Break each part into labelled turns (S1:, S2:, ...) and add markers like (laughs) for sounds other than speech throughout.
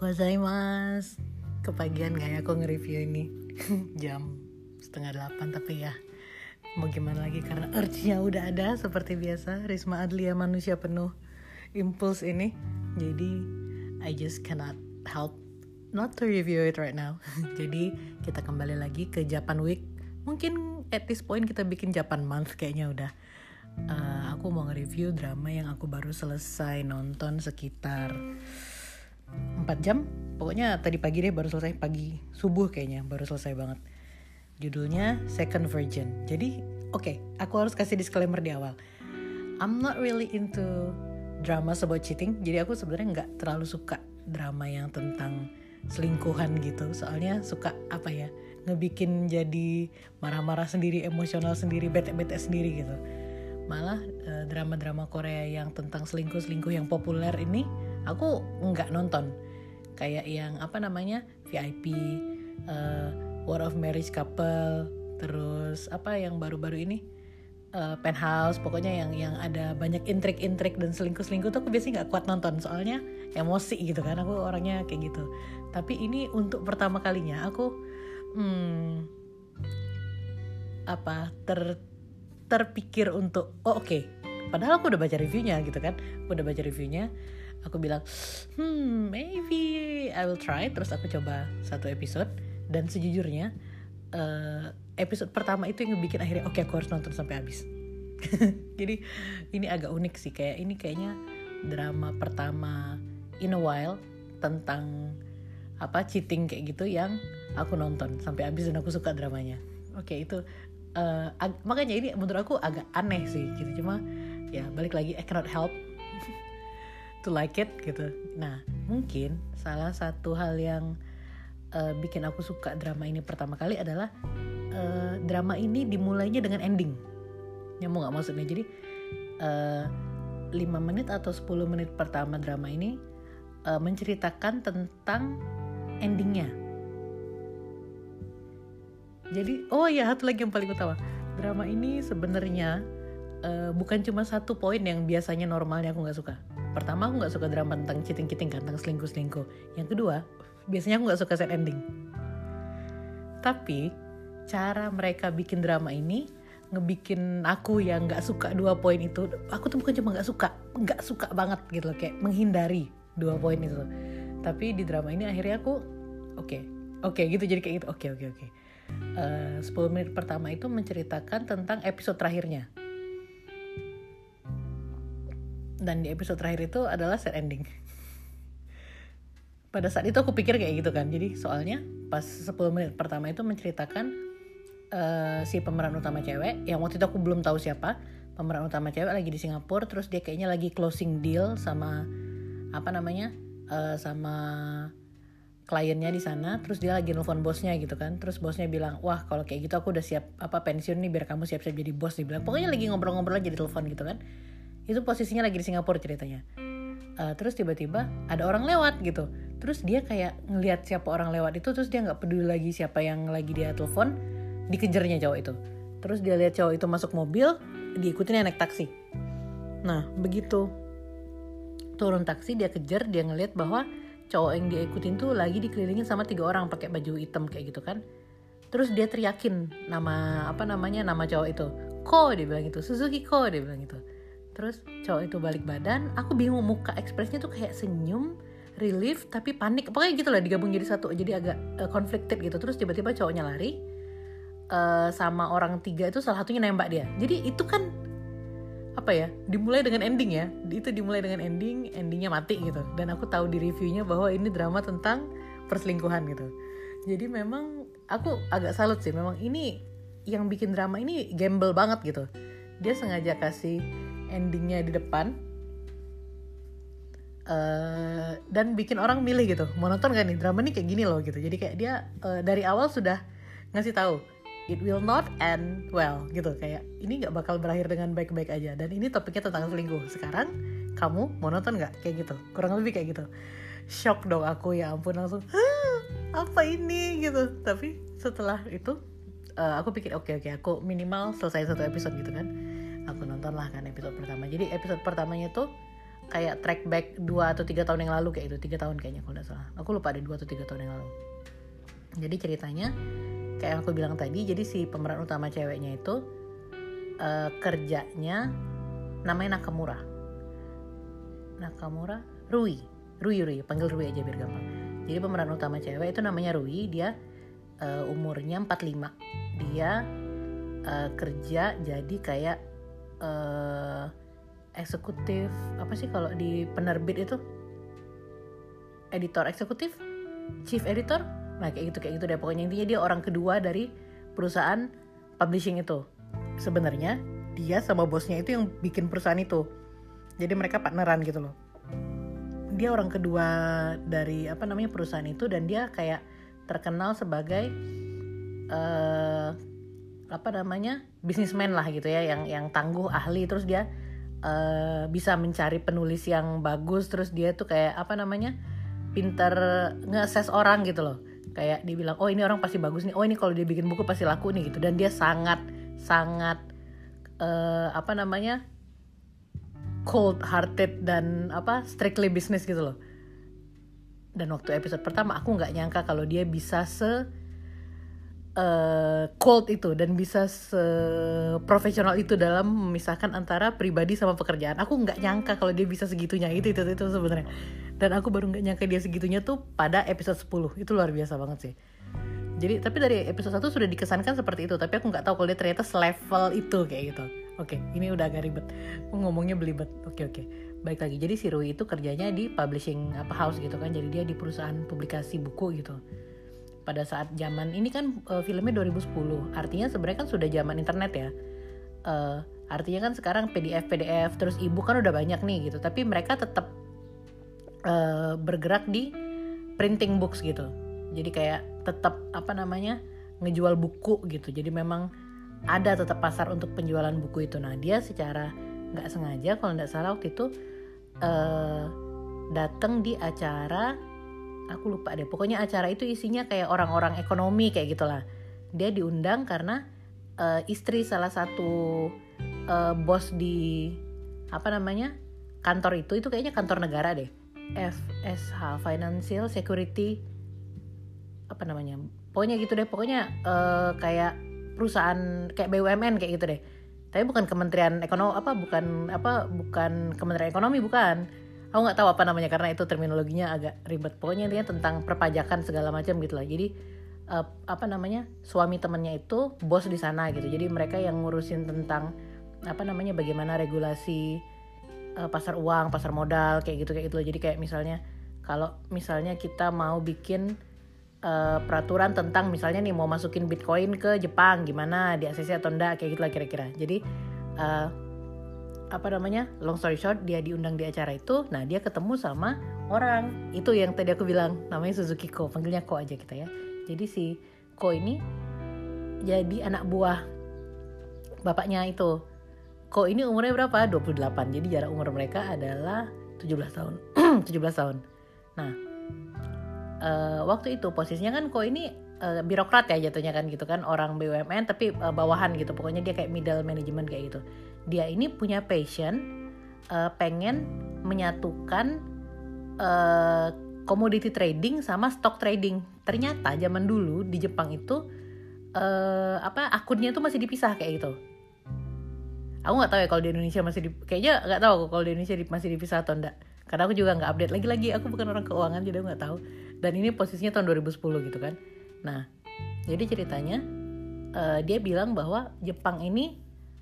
S1: gozaimasu. Kepagian gak ya aku nge-review ini? (laughs) Jam setengah delapan tapi ya Mau gimana lagi? Karena urge-nya udah ada seperti biasa. Risma Adlia manusia penuh impuls ini. Jadi I just cannot help not to review it right now. (laughs) Jadi kita kembali lagi ke Japan Week. Mungkin at this point kita bikin Japan Month kayaknya udah. Uh, Aku mau nge-review drama yang aku baru selesai nonton sekitar 4 jam. Pokoknya tadi pagi deh baru selesai. Pagi subuh kayaknya baru selesai banget. Judulnya Second Virgin. Jadi oke okay, aku harus kasih disclaimer di awal. I'm not really into drama about cheating. Jadi aku sebenarnya nggak terlalu suka drama yang tentang selingkuhan gitu. Soalnya suka apa ya ngebikin jadi marah-marah sendiri emosional sendiri bete-bete sendiri gitu. Malah eh, drama-drama Korea yang tentang selingkuh-selingkuh yang populer ini aku nggak nonton. Kayak yang apa namanya VIP uh, eh, War of Marriage Couple terus apa yang baru-baru ini? Uh, Penthouse pokoknya yang yang ada banyak intrik-intrik dan selingkuh-selingkuh tuh aku biasanya nggak kuat nonton. Soalnya emosi gitu kan aku orangnya kayak gitu. Tapi ini untuk pertama kalinya aku hmm, apa ter terpikir untuk oh oke. Okay. padahal aku udah baca reviewnya gitu kan udah baca reviewnya aku bilang hmm maybe I will try. Terus aku coba satu episode. Dan sejujurnya uh, episode pertama itu yang bikin akhirnya oke okay, aku harus nonton sampai habis. (laughs) Jadi ini agak unik sih. Kayak ini kayaknya drama pertama in a while tentang apa cheating kayak gitu yang aku nonton sampai habis dan aku suka dramanya. Oke okay, itu uh, makanya ini menurut aku agak aneh sih gitu. Cuma ya balik lagi I cannot help to like it gitu. Nah mungkin salah satu hal yang uh, bikin aku suka drama ini pertama kali adalah uh, drama ini dimulainya dengan ending. Nyamuk nggak maksudnya? Jadi uh, 5 menit atau 10 menit pertama drama ini uh, menceritakan tentang endingnya. Jadi oh ya satu lagi yang paling utama. Drama ini sebenarnya uh, bukan cuma satu poin yang biasanya normalnya aku nggak suka pertama aku nggak suka drama tentang cheating-cheating tentang selingkuh-selingkuh. Yang kedua biasanya aku nggak suka set ending. Tapi cara mereka bikin drama ini ngebikin aku yang nggak suka dua poin itu aku tuh bukan cuma nggak suka nggak suka banget gitu loh kayak menghindari dua poin itu. Tapi di drama ini akhirnya aku oke okay, oke okay, gitu jadi kayak gitu oke okay, oke okay, oke. Okay uh, eh, 10 menit pertama itu menceritakan tentang episode terakhirnya dan di episode terakhir itu adalah set ending. Pada saat itu aku pikir kayak gitu kan. Jadi soalnya pas 10 menit pertama itu menceritakan uh, si pemeran utama cewek yang waktu itu aku belum tahu siapa pemeran utama cewek lagi di Singapura terus dia kayaknya lagi closing deal sama apa namanya uh, sama kliennya di sana terus dia lagi nelfon bosnya gitu kan. Terus bosnya bilang wah kalau kayak gitu aku udah siap apa pensiun nih biar kamu siap-siap jadi bos dia bilang. Pokoknya lagi ngobrol-ngobrol aja di telepon gitu kan itu posisinya lagi di Singapura ceritanya. Uh, terus tiba-tiba ada orang lewat gitu. Terus dia kayak ngelihat siapa orang lewat itu terus dia nggak peduli lagi siapa yang lagi dia telepon dikejarnya cowok itu. Terus dia lihat cowok itu masuk mobil diikutin naik taksi. Nah begitu turun taksi dia kejar dia ngelihat bahwa cowok yang dia ikutin tuh lagi dikelilingin sama tiga orang pakai baju hitam kayak gitu kan. Terus dia teriakin nama apa namanya nama cowok itu. Ko dia bilang gitu. Suzuki ko dia bilang gitu terus cowok itu balik badan aku bingung muka ekspresinya tuh kayak senyum relief tapi panik. Pokoknya gitu lah digabung jadi satu jadi agak uh, conflicted gitu. Terus tiba-tiba cowoknya lari uh, sama orang tiga itu salah satunya nembak dia. Jadi itu kan apa ya dimulai dengan ending ya. Itu dimulai dengan ending endingnya mati gitu. Dan aku tahu di reviewnya bahwa ini drama tentang perselingkuhan gitu. Jadi memang aku agak salut sih memang ini yang bikin drama ini gamble banget gitu. Dia sengaja kasih endingnya di depan uh, dan bikin orang milih gitu. Mau nonton gak nih? Drama ini kayak gini loh gitu. Jadi kayak dia uh, dari awal sudah ngasih tahu it will not end well gitu. Kayak ini nggak bakal berakhir dengan baik-baik aja. Dan ini topiknya tentang selingkuh. Sekarang kamu mau nonton nggak? Kayak gitu. Kurang lebih kayak gitu. Shock dong aku ya ampun langsung apa ini? Gitu. Tapi setelah itu uh, aku pikir oke okay, oke okay, aku minimal selesai satu episode gitu kan aku nonton lah kan episode pertama. Jadi episode pertamanya tuh kayak track back dua atau tiga tahun yang lalu kayak itu tiga tahun kayaknya kalau nggak salah. Aku lupa ada dua atau tiga tahun yang lalu. Jadi ceritanya kayak yang aku bilang tadi jadi si pemeran utama ceweknya itu uh, kerjanya namanya Nakamura. Nakamura Rui. Rui Rui. Panggil Rui aja biar gampang. Jadi pemeran utama cewek itu namanya Rui. Dia uh, umurnya 45 dia uh, kerja jadi kayak uh, eksekutif apa sih kalau di penerbit itu? Editor eksekutif? Chief editor? Nah kayak gitu kayak gitu deh. Pokoknya intinya dia orang kedua dari perusahaan publishing itu. Sebenarnya dia sama bosnya itu yang bikin perusahaan itu. Jadi mereka partneran gitu loh. Dia orang kedua dari apa namanya perusahaan itu dan dia kayak terkenal sebagai uh, apa namanya bisnismen lah gitu ya yang yang tangguh ahli. Terus dia uh, bisa mencari penulis yang bagus. Terus dia tuh kayak apa namanya pinter nge orang gitu loh. Kayak dibilang oh ini orang pasti bagus nih. Oh ini kalau dia bikin buku pasti laku nih gitu. Dan dia sangat sangat uh, apa namanya cold hearted dan apa strictly business gitu loh. Dan waktu episode pertama aku nggak nyangka kalau dia bisa se uh, cold itu dan bisa seprofesional itu dalam memisahkan antara pribadi sama pekerjaan. Aku nggak nyangka kalau dia bisa segitunya itu itu itu sebenarnya. Dan aku baru nggak nyangka dia segitunya tuh pada episode 10. Itu luar biasa banget sih. Jadi tapi dari episode 1 sudah dikesankan seperti itu, tapi aku nggak tahu kalau dia ternyata selevel itu kayak gitu. Oke, ini udah agak ribet. Ngomongnya belibet. Oke, oke. Baik lagi. Jadi si Rui itu kerjanya di publishing apa house gitu kan. Jadi dia di perusahaan publikasi buku gitu pada saat zaman ini kan uh, filmnya 2010 artinya sebenarnya kan sudah zaman internet ya. Uh, artinya kan sekarang PDF PDF terus ibu kan udah banyak nih gitu. Tapi mereka tetap uh, bergerak di printing books gitu. Jadi kayak tetap apa namanya ngejual buku gitu. Jadi memang ada tetap pasar untuk penjualan buku itu. Nah dia secara nggak sengaja kalau nggak salah waktu itu uh, datang di acara aku lupa deh. Pokoknya acara itu isinya kayak orang-orang ekonomi kayak gitulah. Dia diundang karena uh, istri salah satu uh, bos di apa namanya kantor itu. Itu kayaknya kantor negara deh. FSH Financial Security apa namanya pokoknya gitu deh. Pokoknya uh, kayak perusahaan kayak BUMN kayak gitu deh. Tapi bukan Kementerian Ekonomi apa bukan apa bukan Kementerian Ekonomi bukan aku nggak tahu apa namanya karena itu terminologinya agak ribet. Pokoknya intinya tentang perpajakan segala macam gitu lah. Jadi uh, apa namanya suami temennya itu bos di sana gitu. Jadi mereka yang ngurusin tentang apa namanya bagaimana regulasi uh, pasar uang pasar modal kayak gitu kayak gitu loh. Jadi kayak misalnya kalau misalnya kita mau bikin uh, peraturan tentang misalnya nih mau masukin bitcoin ke Jepang gimana di ACC atau enggak kayak gitu lah kira-kira. Jadi uh, apa namanya long story short dia diundang di acara itu nah dia ketemu sama orang. Itu yang tadi aku bilang namanya Suzuki Ko panggilnya Ko aja kita ya. Jadi si Ko ini jadi anak buah bapaknya itu. Ko ini umurnya berapa? 28 jadi jarak umur mereka adalah 17 tahun. (clears throat) 17 tahun. Nah uh, waktu itu posisinya kan Ko ini uh, birokrat ya jatuhnya kan gitu kan orang BUMN tapi uh, bawahan gitu. Pokoknya dia kayak middle management kayak gitu dia ini punya passion uh, pengen menyatukan uh, commodity trading sama stock trading. Ternyata zaman dulu di Jepang itu uh, apa akunnya tuh masih dipisah kayak gitu. Aku nggak tahu ya kalau di Indonesia masih di, kayaknya nggak tahu kalau di Indonesia masih dipisah atau enggak. Karena aku juga nggak update lagi-lagi. Aku bukan orang keuangan jadi aku nggak tahu. Dan ini posisinya tahun 2010 gitu kan. Nah, jadi ceritanya uh, dia bilang bahwa Jepang ini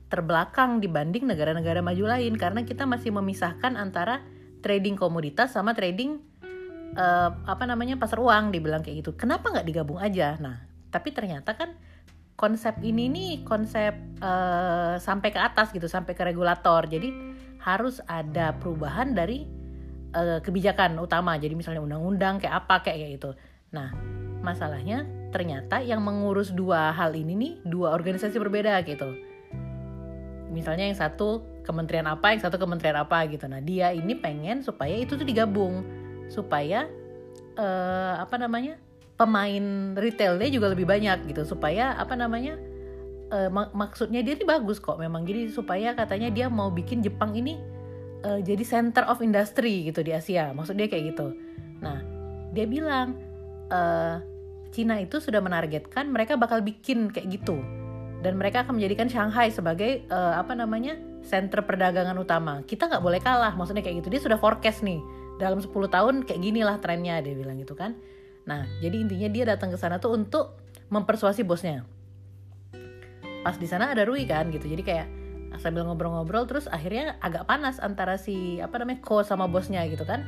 S1: terbelakang dibanding negara-negara maju lain. Karena kita masih memisahkan antara trading komoditas sama trading uh, apa namanya pasar uang dibilang kayak gitu. Kenapa nggak digabung aja? Nah tapi ternyata kan konsep ini nih konsep uh, sampai ke atas gitu sampai ke regulator. Jadi harus ada perubahan dari uh, kebijakan utama. Jadi misalnya undang-undang kayak apa kayak gitu. Nah masalahnya ternyata yang mengurus dua hal ini nih dua organisasi berbeda gitu misalnya yang satu kementerian apa yang satu kementerian apa gitu. Nah dia ini pengen supaya itu tuh digabung. Supaya uh, apa namanya pemain retailnya juga lebih banyak gitu. Supaya apa namanya uh, mak maksudnya dia ini bagus kok memang. Jadi supaya katanya dia mau bikin Jepang ini uh, jadi center of industry gitu di Asia. Maksud dia kayak gitu. Nah dia bilang Cina itu sudah menargetkan mereka bakal bikin kayak gitu dan mereka akan menjadikan Shanghai sebagai uh, apa namanya center perdagangan utama. Kita nggak boleh kalah maksudnya kayak gitu. Dia sudah forecast nih dalam 10 tahun kayak gini lah trennya dia bilang gitu kan. Nah jadi intinya dia datang ke sana tuh untuk mempersuasi bosnya. Pas di sana ada Rui kan gitu. Jadi kayak sambil ngobrol-ngobrol terus akhirnya agak panas antara si apa namanya Ko sama bosnya gitu kan.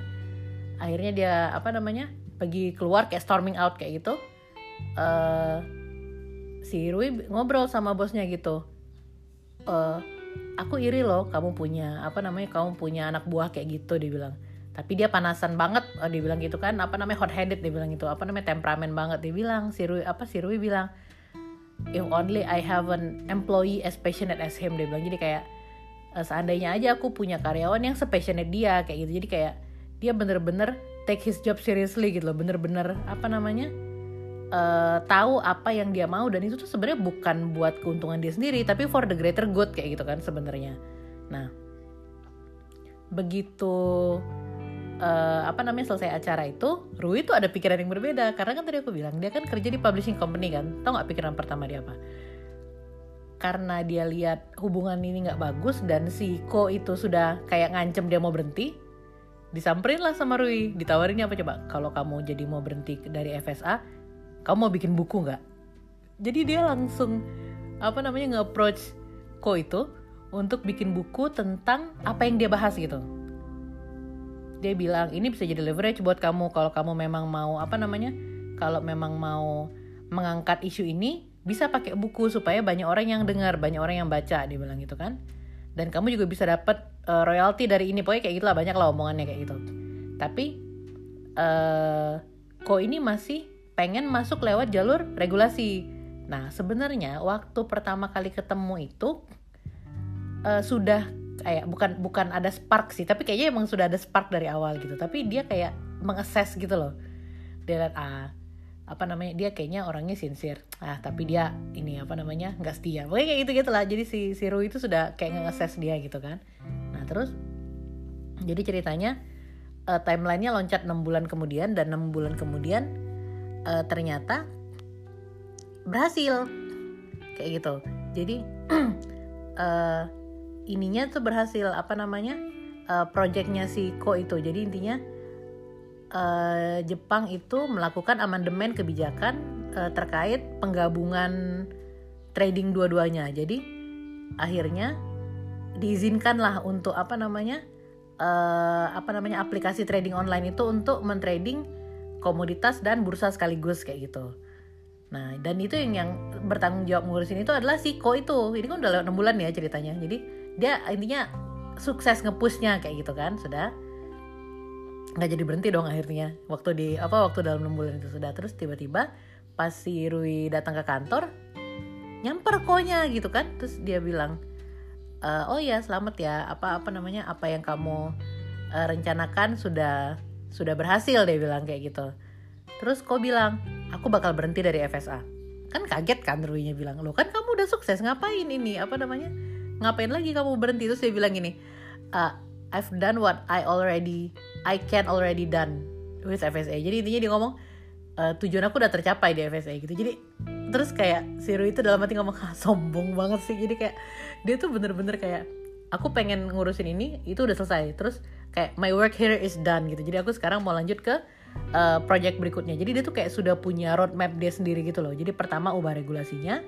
S1: Akhirnya dia apa namanya pergi keluar kayak storming out kayak gitu. Uh, si Rui ngobrol sama bosnya gitu. Uh, aku iri loh kamu punya apa namanya kamu punya anak buah kayak gitu dia bilang. Tapi dia panasan banget oh, dia bilang gitu kan apa namanya hot headed dia bilang gitu. Apa namanya temperamen banget dia bilang. Si Rui apa si Rui bilang if only I have an employee as passionate as him dia bilang. Jadi kayak uh, seandainya aja aku punya karyawan yang sepassionate dia kayak gitu. Jadi kayak dia bener-bener take his job seriously gitu loh bener-bener apa namanya uh, tahu apa yang dia mau dan itu tuh sebenarnya bukan buat keuntungan dia sendiri tapi for the greater good kayak gitu kan sebenarnya. Nah begitu uh, apa namanya selesai acara itu Rui itu ada pikiran yang berbeda. Karena kan tadi aku bilang dia kan kerja di publishing company kan. Tau nggak pikiran pertama dia apa? Karena dia lihat hubungan ini nggak bagus dan si Ko itu sudah kayak ngancem dia mau berhenti disamperin lah sama Rui. Ditawarin apa coba? Kalau kamu jadi mau berhenti dari FSA kamu mau bikin buku nggak? Jadi dia langsung apa namanya nge-approach Ko itu untuk bikin buku tentang apa yang dia bahas gitu. Dia bilang ini bisa jadi leverage buat kamu kalau kamu memang mau apa namanya kalau memang mau mengangkat isu ini bisa pakai buku supaya banyak orang yang dengar banyak orang yang baca dia bilang gitu kan. Dan kamu juga bisa dapat uh, royalti dari ini. Pokoknya kayak gitulah banyak lah omongannya kayak gitu. Tapi uh, kok ini masih pengen masuk lewat jalur regulasi. Nah sebenarnya waktu pertama kali ketemu itu uh, sudah kayak bukan bukan ada spark sih tapi kayaknya emang sudah ada spark dari awal gitu. Tapi dia kayak mengakses gitu loh. Dia lihat ah apa namanya dia kayaknya orangnya sincere. Ah tapi dia ini apa namanya nggak setia. Pokoknya kayak gitu gitulah jadi si si Ru itu sudah kayak nge dia gitu kan. Nah terus jadi ceritanya uh, timelinenya loncat 6 bulan kemudian dan 6 bulan kemudian uh, ternyata berhasil. Kayak gitu. Jadi uh, (clears throat) ininya tuh berhasil apa namanya uh, projectnya si Ko itu. Jadi intinya uh, Jepang itu melakukan amandemen kebijakan uh, terkait penggabungan trading dua-duanya. Jadi akhirnya diizinkanlah untuk apa namanya uh, apa namanya aplikasi trading online itu untuk mentrading komoditas dan bursa sekaligus kayak gitu. Nah, dan itu yang yang bertanggung jawab ngurusin itu adalah si Ko itu. Ini kan udah lewat 6 bulan ya ceritanya. Jadi dia intinya sukses ngepushnya kayak gitu kan sudah nggak jadi berhenti dong akhirnya waktu di apa waktu dalam enam bulan itu sudah terus tiba-tiba pas si Rui datang ke kantor nyamper konya gitu kan terus dia bilang e, oh ya selamat ya apa apa namanya apa yang kamu uh, rencanakan sudah sudah berhasil dia bilang kayak gitu. Terus kok bilang aku bakal berhenti dari FSA kan kaget kan Rui nya bilang lo kan kamu udah sukses ngapain ini? Apa namanya? Ngapain lagi kamu berhenti? Terus dia bilang gini uh, I've done what I already I can already done with FSA jadi intinya dia ngomong uh, tujuan aku udah tercapai di FSA gitu. Jadi terus kayak si Rui itu dalam hati ngomong ah, sombong banget sih. Jadi kayak dia tuh bener-bener kayak aku pengen ngurusin ini itu udah selesai. Terus kayak my work here is done gitu. Jadi aku sekarang mau lanjut ke uh, project berikutnya. Jadi dia tuh kayak sudah punya roadmap dia sendiri gitu loh. Jadi pertama ubah regulasinya.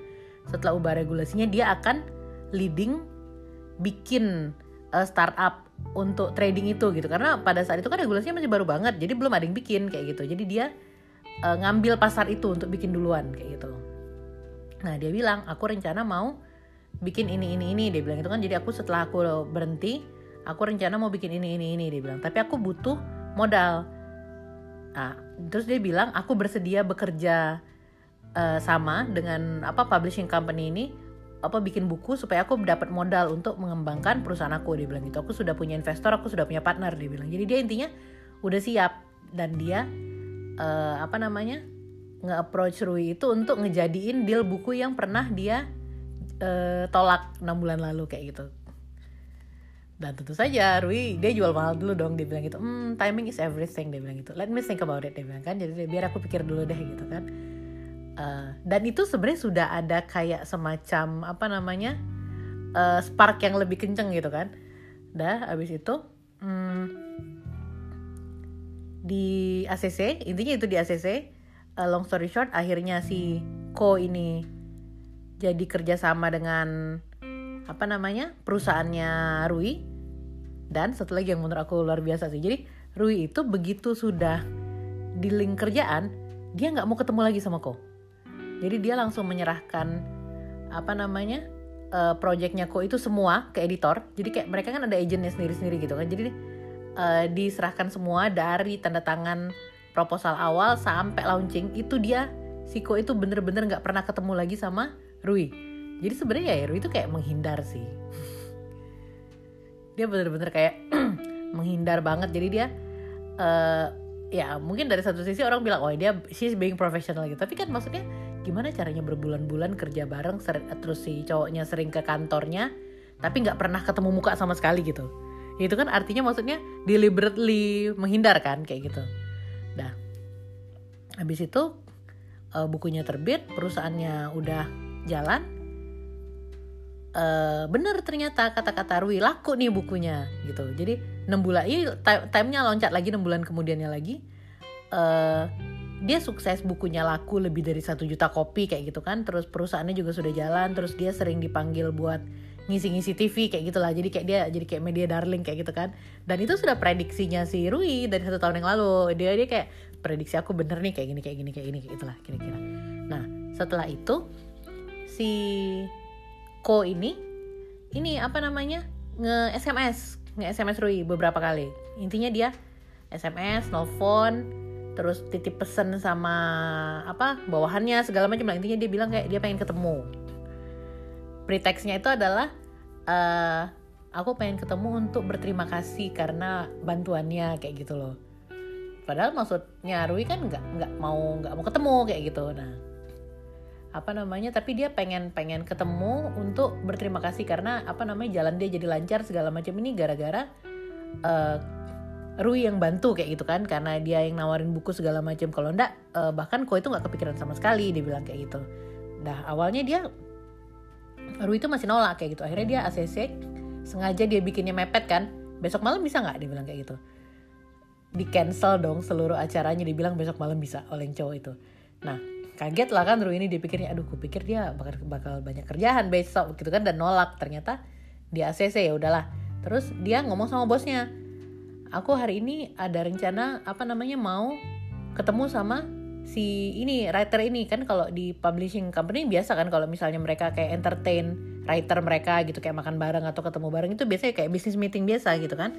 S1: Setelah ubah regulasinya dia akan leading bikin uh, startup untuk trading itu gitu. Karena pada saat itu kan regulasinya masih baru banget jadi belum ada yang bikin kayak gitu. Jadi dia uh, ngambil pasar itu untuk bikin duluan kayak gitu nah dia bilang aku rencana mau bikin ini ini ini. Dia bilang itu kan. Jadi aku setelah aku berhenti aku rencana mau bikin ini ini ini dia bilang. Tapi aku butuh modal. Nah terus dia bilang aku bersedia bekerja uh, sama dengan apa publishing company ini apa bikin buku supaya aku dapat modal untuk mengembangkan perusahaan aku. Dia bilang gitu. Aku sudah punya investor aku sudah punya partner dia bilang. Jadi dia intinya udah siap. Dan dia uh, apa namanya nge-approach Rui itu untuk ngejadiin deal buku yang pernah dia uh, tolak enam bulan lalu kayak gitu dan tentu saja Rui dia jual mahal dulu dong. Dia bilang gitu hmm timing is everything dia bilang gitu. Let me think about it dia bilang kan. Jadi biar aku pikir dulu deh gitu kan. Uh, dan itu sebenarnya sudah ada kayak semacam apa namanya uh, spark yang lebih kenceng gitu kan. Dah abis itu hmm, di ACC intinya itu di ACC uh, long story short akhirnya si Ko ini jadi kerjasama dengan apa namanya perusahaannya Rui dan satu lagi yang menurut aku luar biasa sih. Jadi Rui itu begitu sudah di link kerjaan dia nggak mau ketemu lagi sama Ko. Jadi dia langsung menyerahkan apa namanya uh, projectnya Ko itu semua ke editor. Jadi kayak mereka kan ada agentnya sendiri-sendiri gitu kan. Jadi uh, diserahkan semua dari tanda tangan proposal awal sampai launching itu dia si Ko itu bener-bener nggak -bener pernah ketemu lagi sama Rui. Jadi sebenarnya ya Rui itu kayak menghindar sih (laughs) dia bener-bener kayak (clears throat) menghindar banget. Jadi dia uh, ya mungkin dari satu sisi orang bilang oh dia she's being professional gitu. Tapi kan maksudnya gimana caranya berbulan-bulan kerja bareng terus si cowoknya sering ke kantornya tapi nggak pernah ketemu muka sama sekali gitu. Itu kan artinya maksudnya deliberately menghindar kan kayak gitu. Dah habis itu uh, bukunya terbit perusahaannya udah jalan uh, bener ternyata kata-kata Rui laku nih bukunya gitu. Jadi enam bulan ini timenya loncat lagi enam bulan kemudiannya lagi. Uh, dia sukses bukunya laku lebih dari satu juta kopi kayak gitu kan. Terus perusahaannya juga sudah jalan terus dia sering dipanggil buat ngisi-ngisi TV kayak gitulah. Jadi kayak dia jadi kayak media darling kayak gitu kan. Dan itu sudah prediksinya si Rui dari satu tahun yang lalu. Dia dia kayak prediksi aku bener nih kayak gini kayak gini kayak gini kayak gitulah kira-kira. Nah setelah itu si Ko ini ini apa namanya? Nge SMS nge SMS Rui beberapa kali. Intinya dia SMS nelfon terus titip pesen sama apa bawahannya segala macam lah. Intinya dia bilang kayak dia pengen ketemu. Pretextnya itu adalah uh, aku pengen ketemu untuk berterima kasih karena bantuannya kayak gitu loh. Padahal maksudnya Rui kan nggak nggak mau nggak mau ketemu kayak gitu. Nah apa namanya tapi dia pengen pengen ketemu untuk berterima kasih karena apa namanya jalan dia jadi lancar segala macam ini gara-gara uh, Rui yang bantu kayak gitu kan karena dia yang nawarin buku segala macam. Kalau ndak uh, bahkan kok itu nggak kepikiran sama sekali dia bilang kayak gitu. Nah awalnya dia Rui itu masih nolak kayak gitu. Akhirnya dia ACC sengaja dia bikinnya mepet kan. Besok malam bisa nggak? Dia bilang kayak gitu. Di cancel dong seluruh acaranya. Dibilang besok malam bisa oleh cowok itu. Nah kaget lah kan Rui ini dipikirnya aduh gue pikir dia bakal bakal banyak kerjaan besok gitu kan dan nolak. Ternyata di ACC ya udahlah. Terus dia ngomong sama bosnya aku hari ini ada rencana apa namanya mau ketemu sama si ini writer ini. Kan kalau di publishing company biasa kan kalau misalnya mereka kayak entertain writer mereka gitu kayak makan bareng atau ketemu bareng itu biasanya kayak business meeting biasa gitu kan.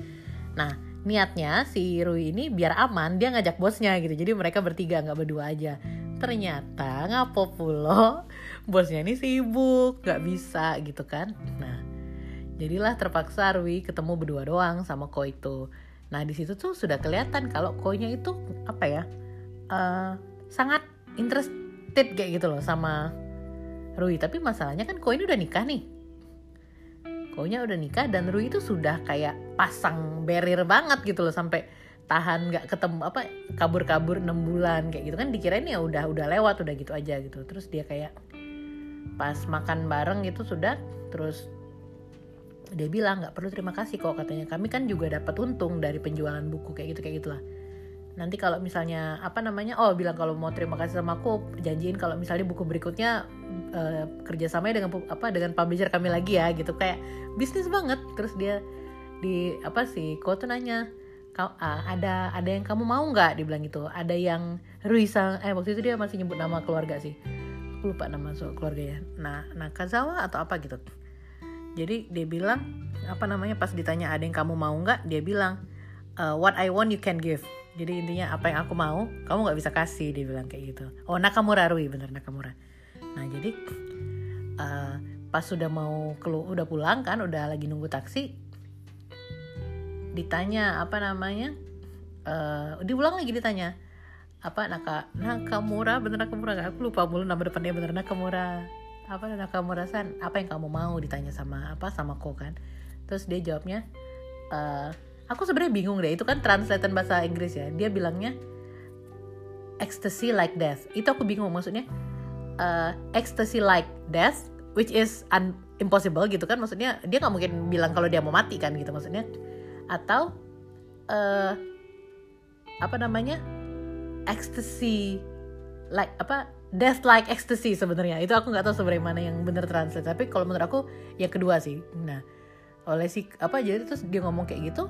S1: Nah niatnya si Rui ini biar aman dia ngajak bosnya gitu. Jadi mereka bertiga nggak berdua aja ternyata ngapo pulo (laughs) bosnya ini sibuk nggak bisa gitu kan? Nah jadilah terpaksa Rui ketemu berdua doang sama Ko itu. Nah di situ tuh sudah kelihatan kalau Konya itu apa ya uh, sangat interested kayak gitu loh sama Rui tapi masalahnya kan Ko ini udah nikah nih. Konya udah nikah dan Rui itu sudah kayak pasang barrier banget gitu loh sampai tahan nggak ketemu apa kabur-kabur enam bulan kayak gitu kan dikirain ya udah udah lewat udah gitu aja gitu. Terus dia kayak pas makan bareng gitu sudah terus dia bilang nggak perlu terima kasih kok katanya. Kami kan juga dapat untung dari penjualan buku kayak gitu kayak gitulah. Nanti kalau misalnya apa namanya oh bilang kalau mau terima kasih sama aku janjiin kalau misalnya buku berikutnya uh, kerjasamanya dengan apa dengan publisher kami lagi ya gitu. Kayak bisnis banget. Terus dia di apa sih kok tuh nanya ada ada yang kamu mau nggak? Dibilang gitu. Ada yang Ruisa eh waktu itu dia masih nyebut nama keluarga sih. Aku lupa nama keluarganya. Nah Nakazawa atau apa gitu. Jadi dia bilang apa namanya pas ditanya ada yang kamu mau nggak dia bilang uh, what I want you can give. Jadi intinya apa yang aku mau kamu nggak bisa kasih dia bilang kayak gitu. Oh Nakamura Rui bener Nakamura. Nah jadi uh, pas sudah mau kelu udah pulang kan udah lagi nunggu taksi ditanya apa namanya uh, diulang lagi ditanya apa Naka Nakamura bener Nakamura gak aku lupa mulu nama depannya bener Nakamura. Apa Nakamura san? Apa yang kamu mau? Ditanya sama apa sama ko kan. Terus dia jawabnya uh, aku sebenarnya bingung deh. Itu kan translatean bahasa Inggris ya. Dia bilangnya ecstasy like death. Itu aku bingung maksudnya uh, ecstasy like death which is un impossible gitu kan? Maksudnya dia nggak mungkin bilang kalau dia mau mati kan gitu maksudnya atau uh, apa namanya? Ecstasy like apa death like ecstasy sebenarnya. Itu aku nggak tahu sebenarnya mana yang bener translate. Tapi kalau menurut aku yang kedua sih. Nah oleh si apa jadi terus dia ngomong kayak gitu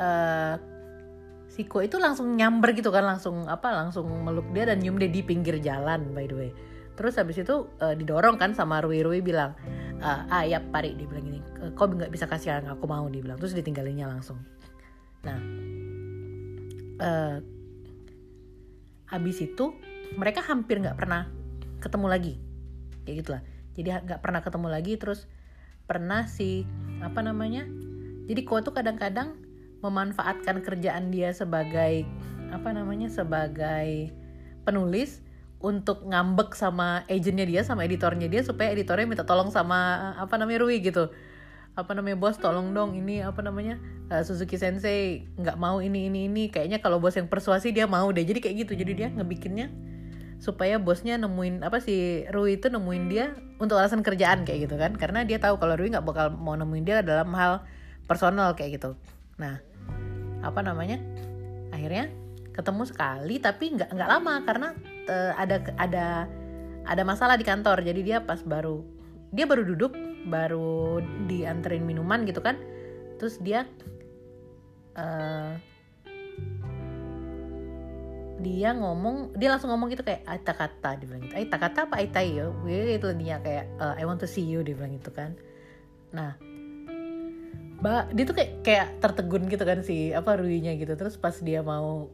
S1: uh, si Ko itu langsung nyamber gitu kan langsung apa langsung meluk dia dan nyium dia di pinggir jalan by the way. Terus habis itu uh, didorong kan sama Rui Rui bilang uh, ah ya pari dia bilang gini kau nggak bisa kasih yang aku mau dia bilang terus ditinggalinnya langsung. Nah uh, habis itu mereka hampir nggak pernah ketemu lagi. Kayak gitulah. Jadi nggak pernah ketemu lagi terus pernah si apa namanya jadi Ko tuh kadang-kadang memanfaatkan kerjaan dia sebagai apa namanya sebagai penulis untuk ngambek sama agentnya dia sama editornya dia supaya editornya minta tolong sama apa namanya Rui gitu. Apa namanya bos tolong dong ini apa namanya uh, Suzuki Sensei nggak mau ini ini ini. Kayaknya kalau bos yang persuasi dia mau deh. Jadi kayak gitu. Jadi dia ngebikinnya supaya bosnya nemuin apa sih Rui itu nemuin dia untuk alasan kerjaan kayak gitu kan. Karena dia tahu kalau Rui nggak bakal mau nemuin dia dalam hal personal kayak gitu. Nah apa namanya akhirnya ketemu sekali tapi nggak nggak lama. Karena uh, ada ada ada masalah di kantor. Jadi dia pas baru dia baru duduk baru dianterin minuman gitu kan. Terus dia uh, dia ngomong dia langsung ngomong gitu kayak aita kata dia bilang gitu. Aita kata apa? Aita yo. Itu dia kayak uh, I want to see you dia bilang gitu kan. Nah ba dia tuh kayak kayak tertegun gitu kan si apa Ruinya gitu. Terus pas dia mau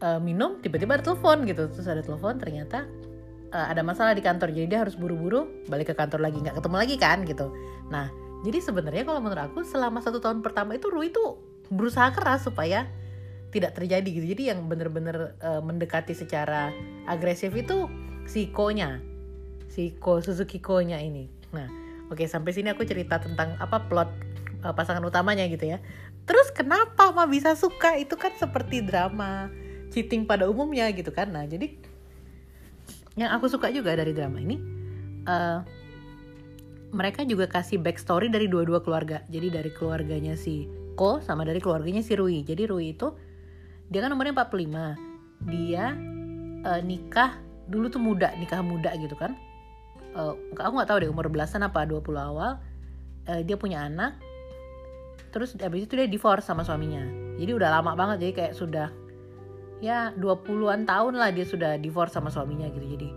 S1: uh, minum tiba-tiba ada telepon gitu. Terus ada telepon ternyata uh, ada masalah di kantor. Jadi dia harus buru-buru balik ke kantor lagi. Nggak ketemu lagi kan gitu. Nah jadi sebenarnya kalau menurut aku selama satu tahun pertama itu Rui tuh berusaha keras supaya tidak terjadi gitu. Jadi yang bener-bener uh, mendekati secara agresif itu si Ko-nya. Si Ko Suzuki Ko-nya ini. Nah oke sampai sini aku cerita tentang apa plot uh, pasangan utamanya gitu ya. Terus kenapa mah bisa suka? Itu kan seperti drama cheating pada umumnya gitu kan. Nah jadi yang aku suka juga dari drama ini uh, mereka juga kasih backstory dari dua-dua keluarga. Jadi dari keluarganya si Ko sama dari keluarganya si Rui. Jadi Rui itu dia kan umurnya 45 dia uh, nikah dulu tuh muda nikah muda gitu kan. Uh, aku nggak tahu deh umur belasan apa 20 awal. Uh, dia punya anak terus abis itu dia divorce sama suaminya. Jadi udah lama banget jadi kayak sudah ya 20-an tahun lah dia sudah divorce sama suaminya gitu. Jadi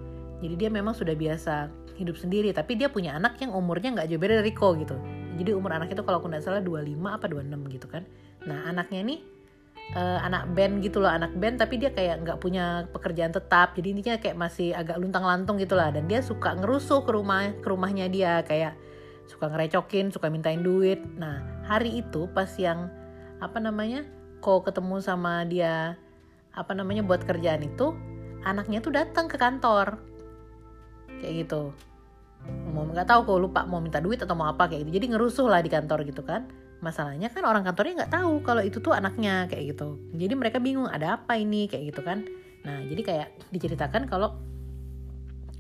S1: jadi dia memang sudah biasa hidup sendiri. Tapi dia punya anak yang umurnya nggak jauh beda dari Ko gitu. Jadi umur anak itu kalau aku nggak salah 25 apa 26 gitu kan. Nah anaknya ini uh, anak band gitu loh anak band tapi dia kayak nggak punya pekerjaan tetap. Jadi intinya kayak masih agak luntang lantung gitu lah. Dan dia suka ngerusuh ke rumah ke rumahnya dia. Kayak suka ngerecokin suka mintain duit. Nah hari itu pas yang apa namanya kok ketemu sama dia apa namanya buat kerjaan itu anaknya tuh datang ke kantor. Kayak gitu. Mau nggak tahu kok lupa mau minta duit atau mau apa kayak gitu. Jadi ngerusuh lah di kantor gitu kan. Masalahnya kan orang kantornya nggak tahu kalau itu tuh anaknya kayak gitu. Jadi mereka bingung ada apa ini? Kayak gitu kan. Nah jadi kayak diceritakan kalau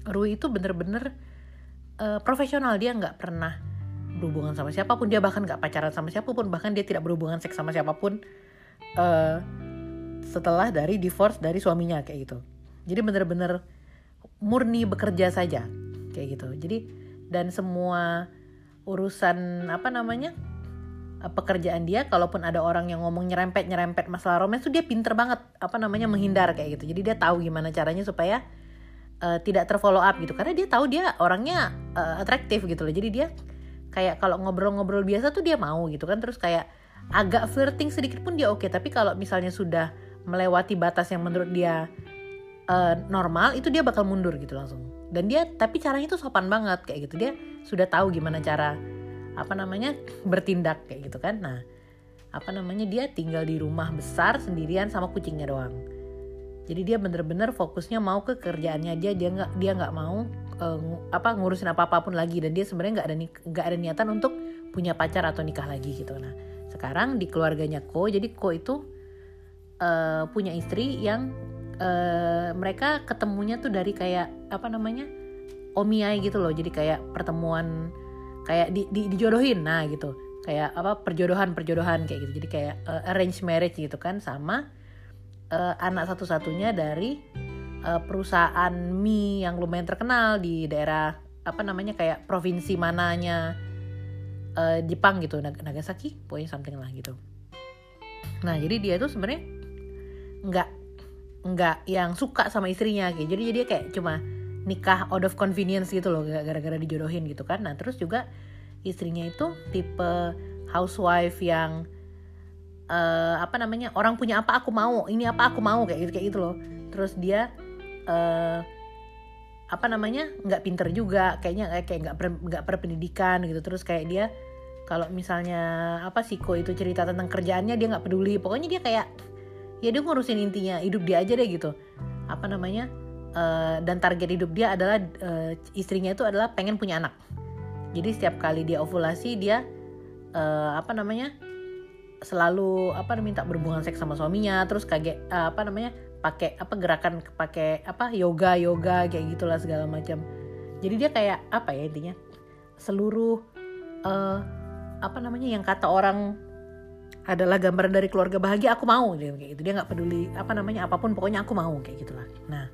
S1: Rui itu bener-bener uh, profesional dia nggak pernah berhubungan sama siapa pun. Dia bahkan nggak pacaran sama siapa pun bahkan dia tidak berhubungan seks sama siapa pun uh, setelah dari divorce dari suaminya kayak gitu. Jadi bener-bener murni bekerja saja kayak gitu. Jadi dan semua urusan apa namanya eh, pekerjaan dia kalaupun ada orang yang ngomong nyerempet nyerempet masalah romance tuh dia pinter banget apa namanya menghindar kayak gitu. Jadi dia tahu gimana caranya supaya uh, tidak terfollow up gitu. Karena dia tahu dia orangnya uh, atraktif gitu loh. Jadi dia kayak kalau ngobrol-ngobrol biasa tuh dia mau gitu kan. Terus kayak agak flirting sedikit pun dia oke. Okay. tapi kalau misalnya sudah melewati batas yang menurut dia uh, normal itu dia bakal mundur gitu langsung. Dan dia tapi caranya itu sopan banget kayak gitu. Dia sudah tahu gimana cara apa namanya (laughs) bertindak kayak gitu kan. Nah apa namanya dia tinggal di rumah besar sendirian sama kucingnya doang jadi dia bener-bener fokusnya mau ke kerjaannya dia dia nggak dia nggak mau uh, apa ngurusin apa apa pun lagi. Dan dia sebenarnya nggak ada nggak ada niatan untuk punya pacar atau nikah lagi gitu. Nah sekarang di keluarganya Ko jadi Ko itu uh, punya istri yang uh, mereka ketemunya tuh dari kayak apa namanya omiai gitu loh. Jadi kayak pertemuan kayak di, di dijodohin. Nah gitu. Kayak apa perjodohan perjodohan kayak gitu. Jadi kayak uh, arrange marriage gitu kan sama uh, anak satu-satunya dari uh, perusahaan mie yang lumayan terkenal di daerah apa namanya kayak provinsi mananya uh, Jepang gitu Nagasaki pokoknya something lah gitu. Nah jadi dia tuh sebenarnya nggak nggak yang suka sama istrinya gitu jadi jadi kayak cuma nikah out of convenience gitu loh gara-gara dijodohin gitu kan. Nah terus juga istrinya itu tipe housewife yang uh, apa namanya orang punya apa aku mau ini apa aku mau kayak gitu kayak gitu loh. Terus dia uh, apa namanya nggak pinter juga kayaknya kayak nggak nggak berpendidikan gitu. Terus kayak dia kalau misalnya apa sih kok itu cerita tentang kerjaannya dia nggak peduli. Pokoknya dia kayak ya dia ngurusin intinya hidup dia aja deh gitu. Apa namanya uh, dan target hidup dia adalah uh, istrinya itu adalah pengen punya anak. Jadi setiap kali dia ovulasi dia uh, apa namanya selalu apa minta berhubungan seks sama suaminya terus kaget uh, apa namanya pakai apa gerakan pakai apa yoga yoga kayak gitulah segala macam. Jadi dia kayak apa ya intinya seluruh uh, apa namanya yang kata orang adalah gambaran dari keluarga bahagia aku mau dia kayak gitu. Dia nggak peduli apa namanya apa pun pokoknya aku mau kayak gitulah. Nah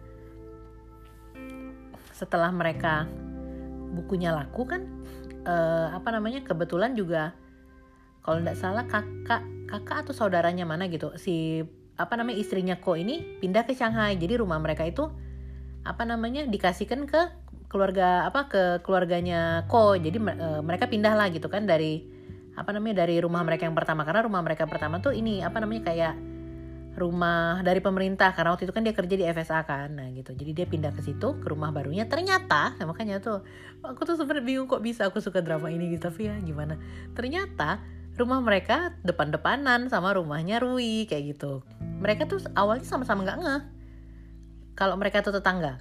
S1: setelah mereka bukunya laku kan uh, apa namanya kebetulan juga kalau nggak salah kakak kakak atau saudaranya mana gitu si apa namanya istrinya Ko ini pindah ke Shanghai. Jadi rumah mereka itu apa namanya dikasihkan ke keluarga apa ke keluarganya Ko. Jadi e, mereka pindah lah gitu kan dari apa namanya dari rumah mereka yang pertama. Karena rumah mereka pertama tuh ini apa namanya kayak rumah dari pemerintah. Karena waktu itu kan dia kerja di FSA kan nah gitu. Jadi dia pindah ke situ ke rumah barunya. Ternyata nah makanya tuh aku tuh sebenarnya bingung kok bisa aku suka drama ini gitu. Tapi ya gimana. Ternyata rumah mereka depan-depanan sama rumahnya Rui kayak gitu. Mereka tuh awalnya sama-sama nggak ngeh kalau mereka tuh tetangga.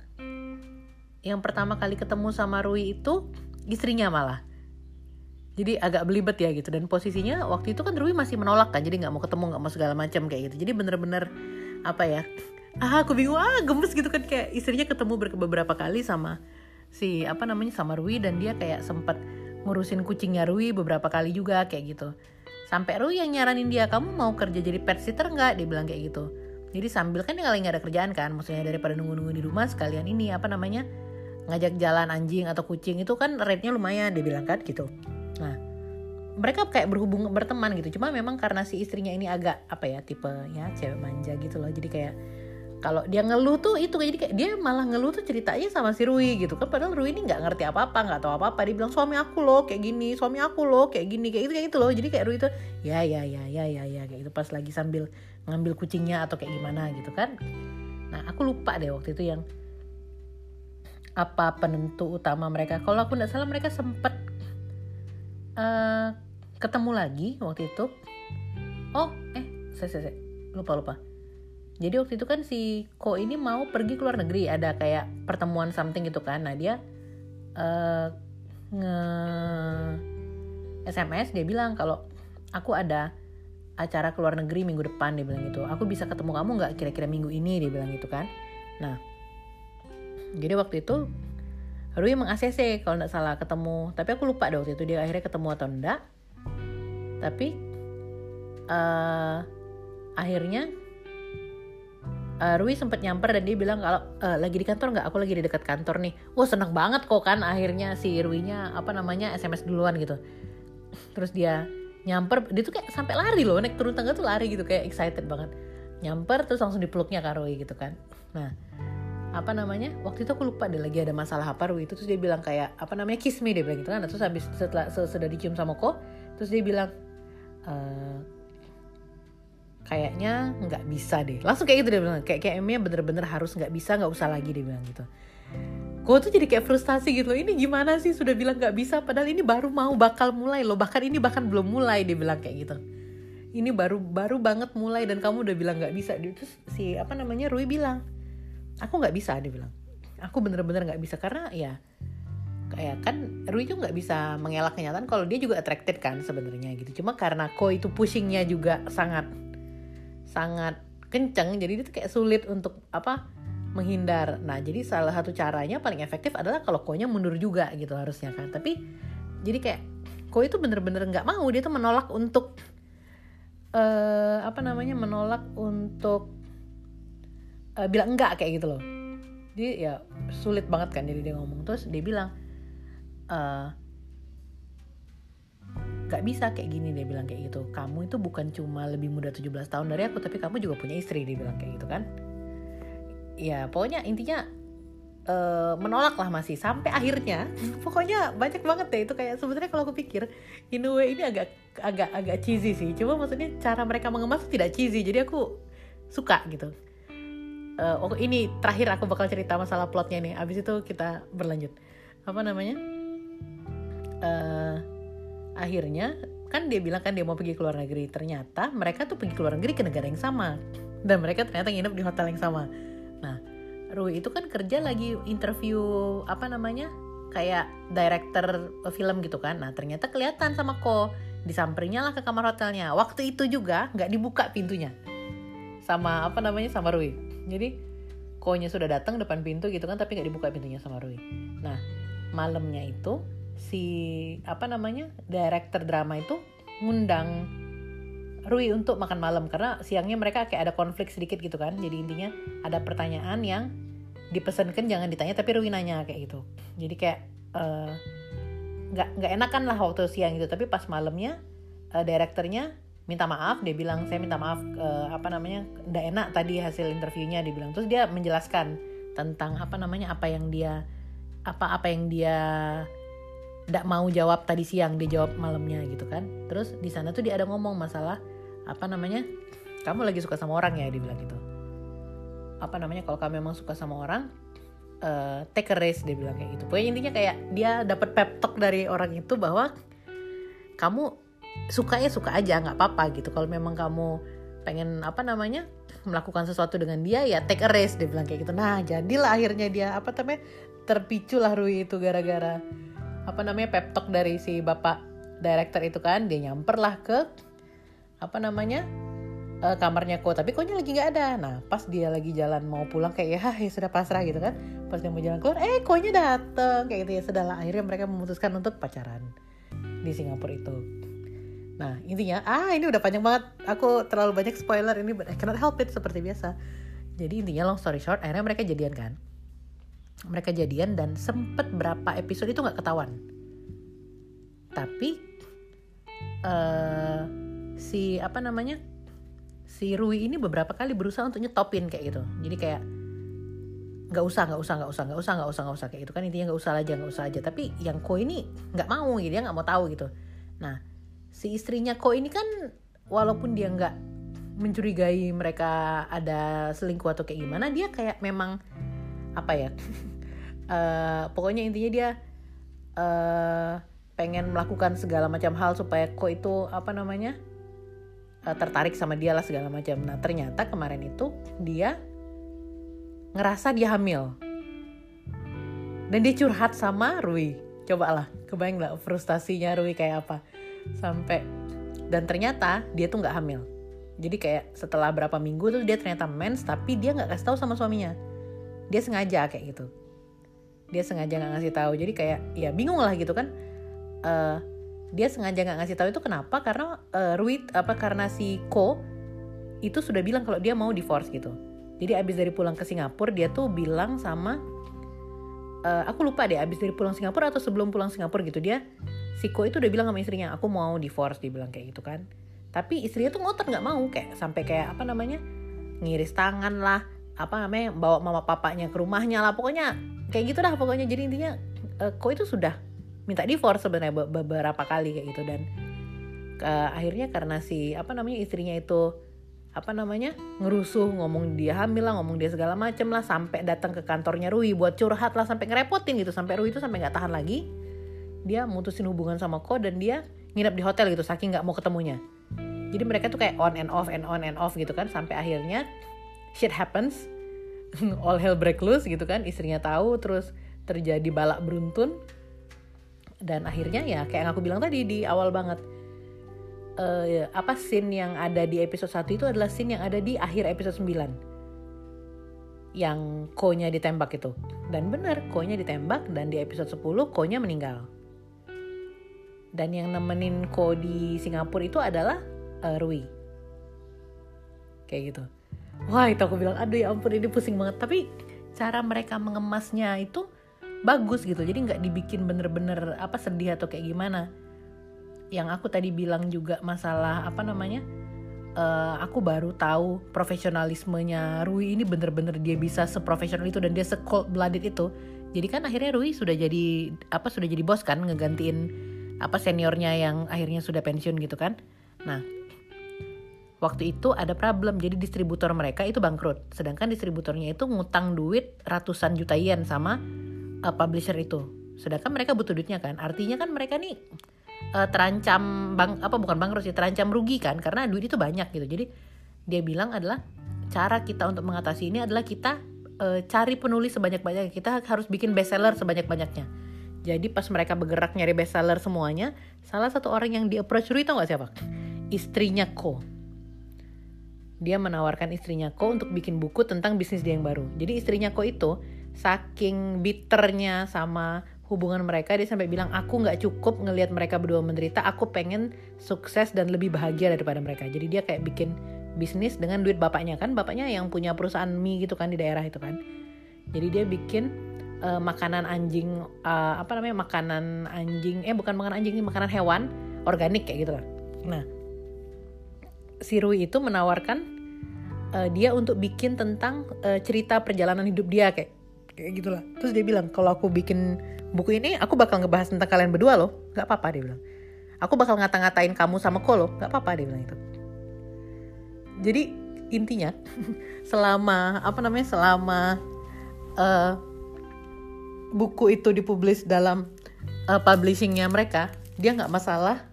S1: Yang pertama kali ketemu sama Rui itu istrinya malah. Jadi agak belibet ya gitu dan posisinya waktu itu kan Rui masih menolak kan jadi nggak mau ketemu nggak mau segala macam kayak gitu. Jadi bener-bener apa ya? Ah aku bingung ah gemes gitu kan kayak istrinya ketemu beberapa kali sama si apa namanya sama Rui dan dia kayak sempat ngurusin kucingnya Rui beberapa kali juga kayak gitu. Sampai Rui yang nyaranin dia, kamu mau kerja jadi pet sitter nggak? Dia bilang kayak gitu. Jadi sambil kan dia nggak ada kerjaan kan, maksudnya daripada nunggu-nunggu di rumah sekalian ini apa namanya ngajak jalan anjing atau kucing itu kan rate-nya lumayan dia bilang kan gitu. Nah mereka kayak berhubung berteman gitu, cuma memang karena si istrinya ini agak apa ya tipe ya cewek manja gitu loh, jadi kayak kalau dia ngeluh tuh itu jadi kayak dia malah ngeluh tuh ceritanya sama si Rui gitu kan. Padahal Rui ini nggak ngerti apa apa nggak tahu apa apa dia bilang suami aku loh kayak gini suami aku loh kayak gini kayak gitu kayak gitu loh. Jadi kayak Rui tuh ya ya ya ya ya ya kayak gitu. Pas lagi sambil ngambil kucingnya atau kayak gimana gitu kan. Nah aku lupa deh waktu itu yang apa penentu utama mereka. Kalau aku nggak salah mereka sempet uh, ketemu lagi waktu itu. Oh eh saya, saya. Lupa lupa jadi waktu itu kan si Ko ini mau pergi ke luar negeri ada kayak pertemuan something gitu kan. Nah dia uh, nge SMS dia bilang kalau aku ada acara ke luar negeri minggu depan dia bilang gitu. Aku bisa ketemu kamu nggak kira-kira minggu ini dia bilang gitu kan. Nah jadi waktu itu Rui emang ACC kalau nggak salah ketemu. Tapi aku lupa deh waktu itu dia akhirnya ketemu atau enggak tapi uh, akhirnya uh, Rui sempat nyamper dan dia bilang kalau uh, lagi di kantor nggak? Aku lagi di dekat kantor nih. Wah seneng banget kok kan akhirnya si Rui-nya apa namanya SMS duluan gitu. Terus dia nyamper dia tuh kayak sampai lari loh naik turun tangga tuh lari gitu kayak excited banget. Nyamper terus langsung dipeluknya kak Rui gitu kan. Nah apa namanya waktu itu aku lupa deh lagi ada masalah apa Rui itu. Terus dia bilang kayak apa namanya kiss me dia bilang gitu kan. Terus habis setelah sudah dicium sama kok terus dia bilang uh, kayaknya nggak bisa deh. Langsung kayak gitu dia bilang kayak kayak Emnya bener-bener harus nggak bisa nggak usah lagi dia bilang gitu. Gue tuh jadi kayak frustasi gitu loh ini gimana sih? Sudah bilang nggak bisa padahal ini baru mau bakal mulai loh. Bahkan ini bahkan belum mulai dia bilang kayak gitu. Ini baru baru banget mulai dan kamu udah bilang nggak bisa. Terus si apa namanya Rui bilang aku nggak bisa dia bilang. Aku bener-bener nggak bisa. Karena ya kayak kan Rui itu nggak bisa mengelak kenyataan kalau dia juga attracted kan sebenarnya gitu. Cuma karena Ko itu pushingnya juga sangat sangat kenceng jadi itu kayak sulit untuk apa menghindar. Nah jadi salah satu caranya paling efektif adalah kalau Ko-nya mundur juga gitu harusnya kan. Tapi jadi kayak Ko itu bener-bener nggak mau. Dia tuh menolak untuk uh, apa namanya menolak untuk uh, bilang enggak kayak gitu loh. Jadi ya sulit banget kan jadi dia ngomong. Terus dia bilang uh, gak bisa kayak gini dia bilang kayak gitu. Kamu itu bukan cuma lebih muda 17 tahun dari aku tapi kamu juga punya istri dia bilang kayak gitu kan. Ya pokoknya intinya uh, menolak lah masih sampai akhirnya. (laughs) Pokoknya banyak banget deh itu kayak sebenarnya kalau aku pikir in ini agak agak agak cheesy sih. Cuma maksudnya cara mereka mengemas tidak cheesy jadi aku suka gitu. Uh, oh ini terakhir aku bakal cerita masalah plotnya nih. Abis itu kita berlanjut. Apa namanya? Uh, akhirnya kan dia bilang kan dia mau pergi ke luar negeri. Ternyata mereka tuh pergi ke luar negeri ke negara yang sama. Dan mereka ternyata nginep di hotel yang sama. Nah Rui itu kan kerja lagi interview apa namanya kayak director film gitu kan. Nah ternyata kelihatan sama Ko. Disamperinnya lah ke kamar hotelnya. Waktu itu juga nggak dibuka pintunya. Sama apa namanya sama Rui. Jadi Ko-nya sudah datang depan pintu gitu kan tapi nggak dibuka pintunya sama Rui. Nah malamnya itu si apa namanya director drama itu ngundang Rui untuk makan malam. Karena siangnya mereka kayak ada konflik sedikit gitu kan. Jadi intinya ada pertanyaan yang dipesankan jangan ditanya tapi Rui nanya kayak gitu. Jadi kayak uh, nggak nggak enakan lah waktu siang itu tapi pas malamnya uh, direkturnya minta maaf. Dia bilang saya minta maaf uh, apa namanya nggak enak tadi hasil interviewnya dia bilang. Terus dia menjelaskan tentang apa namanya apa yang dia apa apa yang dia tidak mau jawab tadi siang dia jawab malamnya gitu kan. Terus di sana tuh dia ada ngomong masalah apa namanya kamu lagi suka sama orang ya dia bilang gitu. Apa namanya kalau kamu memang suka sama orang uh, take a risk dia bilang kayak gitu. Pokoknya intinya kayak dia dapat pep talk dari orang itu bahwa kamu suka ya suka aja nggak apa-apa gitu. Kalau memang kamu pengen apa namanya melakukan sesuatu dengan dia ya take a risk dia bilang kayak gitu. Nah jadilah akhirnya dia apa namanya terpicu lah Rui itu gara-gara apa namanya pep talk dari si bapak director itu kan dia nyamper lah ke apa namanya uh, kamarnya kok tapi koknya lagi nggak ada. Nah pas dia lagi jalan mau pulang kayak ya, ya sudah pasrah gitu kan. Pas dia mau jalan keluar eh koknya dateng kayak gitu ya. Sudah lah akhirnya mereka memutuskan untuk pacaran di Singapura itu. Nah intinya ah ini udah panjang banget. Aku terlalu banyak spoiler ini but I cannot help it seperti biasa. Jadi intinya long story short akhirnya mereka jadian kan mereka jadian dan sempet berapa episode itu nggak ketahuan. Tapi uh, si apa namanya si Rui ini beberapa kali berusaha untuk nyetopin kayak gitu. Jadi kayak nggak usah nggak usah nggak usah nggak usah nggak usah nggak usah kayak gitu kan. Intinya nggak usah aja nggak usah aja. Tapi yang Ko ini nggak mau gitu dia nggak mau tahu gitu. Nah si istrinya Ko ini kan walaupun dia nggak mencurigai mereka ada selingkuh atau kayak gimana dia kayak memang apa ya? Uh, (laughs) pokoknya intinya dia uh, pengen melakukan segala macam hal supaya kok itu apa namanya uh, tertarik sama dia lah segala macam. Nah ternyata kemarin itu dia ngerasa dia hamil. Dan dia curhat sama Rui. Coba lah kebayang lah frustasinya Rui kayak apa? Sampai dan ternyata dia tuh nggak hamil. Jadi kayak setelah berapa minggu tuh dia ternyata mens tapi dia nggak kasih tahu sama suaminya dia sengaja kayak gitu. Dia sengaja nggak ngasih tahu. Jadi kayak ya bingung lah gitu kan. Uh, dia sengaja nggak ngasih tahu itu kenapa? Karena uh, Rui apa karena si Ko itu sudah bilang kalau dia mau divorce gitu. Jadi abis dari pulang ke Singapura dia tuh bilang sama uh, aku lupa deh abis dari pulang Singapura atau sebelum pulang Singapura gitu dia si Ko itu udah bilang sama istrinya aku mau divorce dia bilang kayak gitu kan. Tapi istrinya tuh ngotot nggak mau kayak sampai kayak apa namanya ngiris tangan lah apa namanya bawa mama papanya ke rumahnya lah. Pokoknya kayak gitu dah pokoknya. Jadi intinya uh, kok itu sudah minta divorce sebenarnya beberapa kali kayak gitu. Dan uh, akhirnya karena si apa namanya istrinya itu apa namanya ngerusuh ngomong dia hamil lah ngomong dia segala macem lah sampai datang ke kantornya Rui buat curhat lah sampai ngerepotin gitu. Sampai Rui itu sampai nggak tahan lagi. Dia mutusin hubungan sama Ko dan dia nginep di hotel gitu saking nggak mau ketemunya. Jadi mereka tuh kayak on and off and on and off gitu kan sampai akhirnya shit happens (laughs) all hell break loose gitu kan istrinya tahu terus terjadi balak beruntun. Dan akhirnya ya kayak yang aku bilang tadi di awal banget uh, apa scene yang ada di episode 1 itu adalah scene yang ada di akhir episode 9 yang Ko-nya ditembak itu. Dan benar Ko-nya ditembak dan di episode 10 Ko-nya meninggal. Dan yang nemenin Ko di Singapura itu adalah uh, Rui. Kayak gitu wah itu aku bilang aduh ya ampun ini pusing banget. Tapi cara mereka mengemasnya itu bagus gitu. Jadi nggak dibikin bener-bener apa sedih atau kayak gimana. Yang aku tadi bilang juga masalah apa namanya uh, aku baru tahu profesionalismenya Rui ini bener-bener dia bisa seprofesional itu dan dia se cold blooded itu. Jadi kan akhirnya Rui sudah jadi apa sudah jadi bos kan ngegantiin apa seniornya yang akhirnya sudah pensiun gitu kan. Nah waktu itu ada problem jadi distributor mereka itu bangkrut sedangkan distributornya itu ngutang duit ratusan juta yen sama uh, publisher itu. Sedangkan mereka butuh duitnya kan. Artinya kan mereka nih uh, terancam bang apa bukan bangkrut sih, terancam rugi kan karena duit itu banyak gitu. Jadi dia bilang adalah cara kita untuk mengatasi ini adalah kita uh, cari penulis sebanyak-banyaknya. Kita harus bikin bestseller sebanyak-banyaknya. Jadi pas mereka bergerak nyari bestseller semuanya, salah satu orang yang di approach Rui tau gak siapa? Istrinya Ko. Dia menawarkan istrinya Ko untuk bikin buku tentang bisnis dia yang baru. Jadi istrinya Ko itu saking bitternya sama hubungan mereka dia sampai bilang aku nggak cukup ngelihat mereka berdua menderita aku pengen sukses dan lebih bahagia daripada mereka. Jadi dia kayak bikin bisnis dengan duit bapaknya kan. Bapaknya yang punya perusahaan mie gitu kan di daerah itu kan. Jadi dia bikin uh, makanan anjing uh, apa namanya makanan anjing eh bukan makanan anjing ini makanan hewan organik kayak gitu lah. Nah si Rui itu menawarkan uh, dia untuk bikin tentang uh, cerita perjalanan hidup dia kayak kayak gitulah. Terus dia bilang kalau aku bikin buku ini aku bakal ngebahas tentang kalian berdua loh. Nggak apa-apa dia bilang. Aku bakal ngata-ngatain kamu sama Kolo nggak apa-apa dia bilang itu jadi intinya (laughs) selama apa namanya selama uh, buku itu dipublis dalam uh, publishingnya mereka dia nggak masalah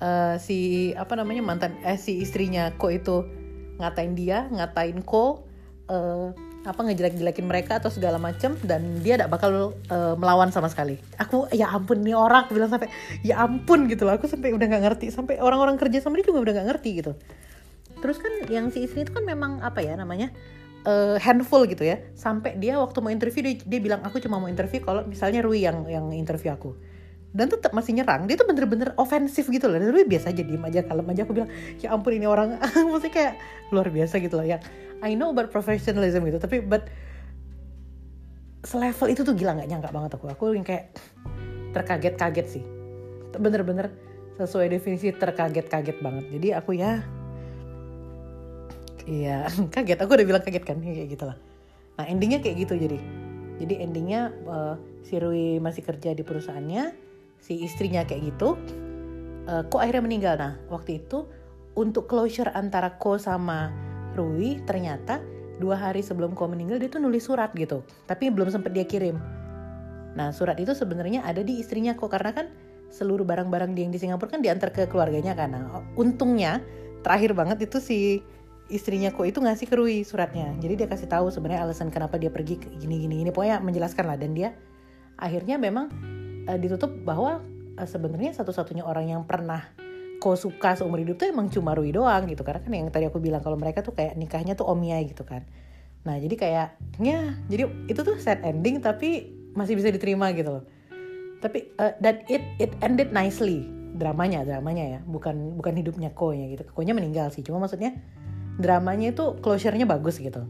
S1: uh, si apa namanya mantan eh si istrinya Ko itu ngatain dia ngatain Ko uh, apa ngejelek-jelekin mereka atau segala macem dan dia tidak bakal uh, melawan sama sekali. Aku ya ampun nih orang aku bilang sampai ya ampun gitu loh. Aku sampai udah nggak ngerti sampai orang-orang kerja sama dia juga udah nggak ngerti gitu. Terus kan yang si istri itu kan memang apa ya namanya uh, handful gitu ya. Sampai dia waktu mau interview dia, dia bilang aku cuma mau interview kalau misalnya Rui yang yang interview aku dan tetap masih nyerang. Dia tuh bener-bener ofensif gitu loh. Dan biasa aja diem aja kalem aja. Aku bilang ya ampun ini orang. (laughs) Maksudnya kayak luar biasa gitu loh. Ya I know about professionalism gitu. Tapi but selevel itu tuh gila nggak nyangka banget aku. Aku yang kayak terkaget-kaget sih. Bener-bener sesuai definisi terkaget-kaget banget. Jadi aku ya iya (laughs) kaget. Aku udah bilang kaget kan kayak gitu lah nah endingnya kayak gitu jadi. Jadi endingnya uh, si Rui masih kerja di perusahaannya si istrinya kayak gitu uh, kok akhirnya meninggal. Nah waktu itu untuk closure antara Ko sama Rui ternyata dua hari sebelum Ko meninggal dia tuh nulis surat gitu tapi belum sempat dia kirim. Nah surat itu sebenarnya ada di istrinya Ko karena kan seluruh barang-barang dia yang di Singapura kan diantar ke keluarganya karena nah, untungnya terakhir banget itu si istrinya Ko itu ngasih ke Rui suratnya. Jadi dia kasih tahu sebenarnya alasan kenapa dia pergi gini gini gini pokoknya menjelaskan lah dan dia akhirnya memang uh, ditutup bahwa uh, sebenarnya satu-satunya orang yang pernah kau suka seumur hidup tuh emang cuma Rui doang gitu. Karena kan yang tadi aku bilang kalau mereka tuh kayak nikahnya tuh omia gitu kan. Nah jadi kayak ya jadi itu tuh sad ending tapi masih bisa diterima gitu loh. Tapi uh, dan it it ended nicely. Dramanya dramanya ya. Bukan bukan hidupnya ko nya gitu. Ko nya meninggal sih. Cuma maksudnya dramanya itu closure-nya bagus gitu.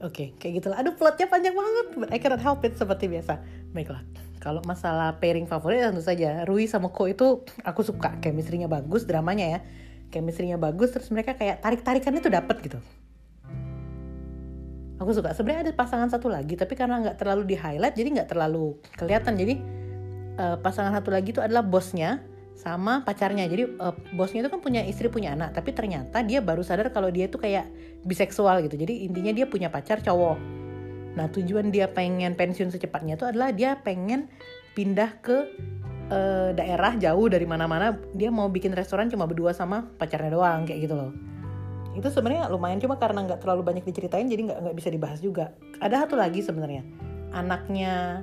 S1: Oke okay, kayak gitulah aduh plotnya panjang banget. But I cannot help it seperti biasa. Baiklah kalau masalah pairing favorit tentu saja Rui sama Ko itu aku suka chemistry-nya bagus, dramanya ya. Chemistry-nya bagus terus mereka kayak tarik-tarikannya tuh dapet gitu. Aku suka. Sebenarnya ada pasangan satu lagi tapi karena nggak terlalu di highlight jadi nggak terlalu kelihatan. Jadi uh, pasangan satu lagi itu adalah bosnya sama pacarnya. Jadi uh, bosnya itu kan punya istri punya anak, tapi ternyata dia baru sadar kalau dia itu kayak biseksual gitu. Jadi intinya dia punya pacar cowok Nah tujuan dia pengen pensiun secepatnya itu adalah dia pengen pindah ke uh, daerah jauh dari mana-mana. Dia mau bikin restoran cuma berdua sama pacarnya doang kayak gitu loh. Itu sebenarnya lumayan cuma karena nggak terlalu banyak diceritain jadi nggak bisa dibahas juga. Ada satu lagi sebenarnya anaknya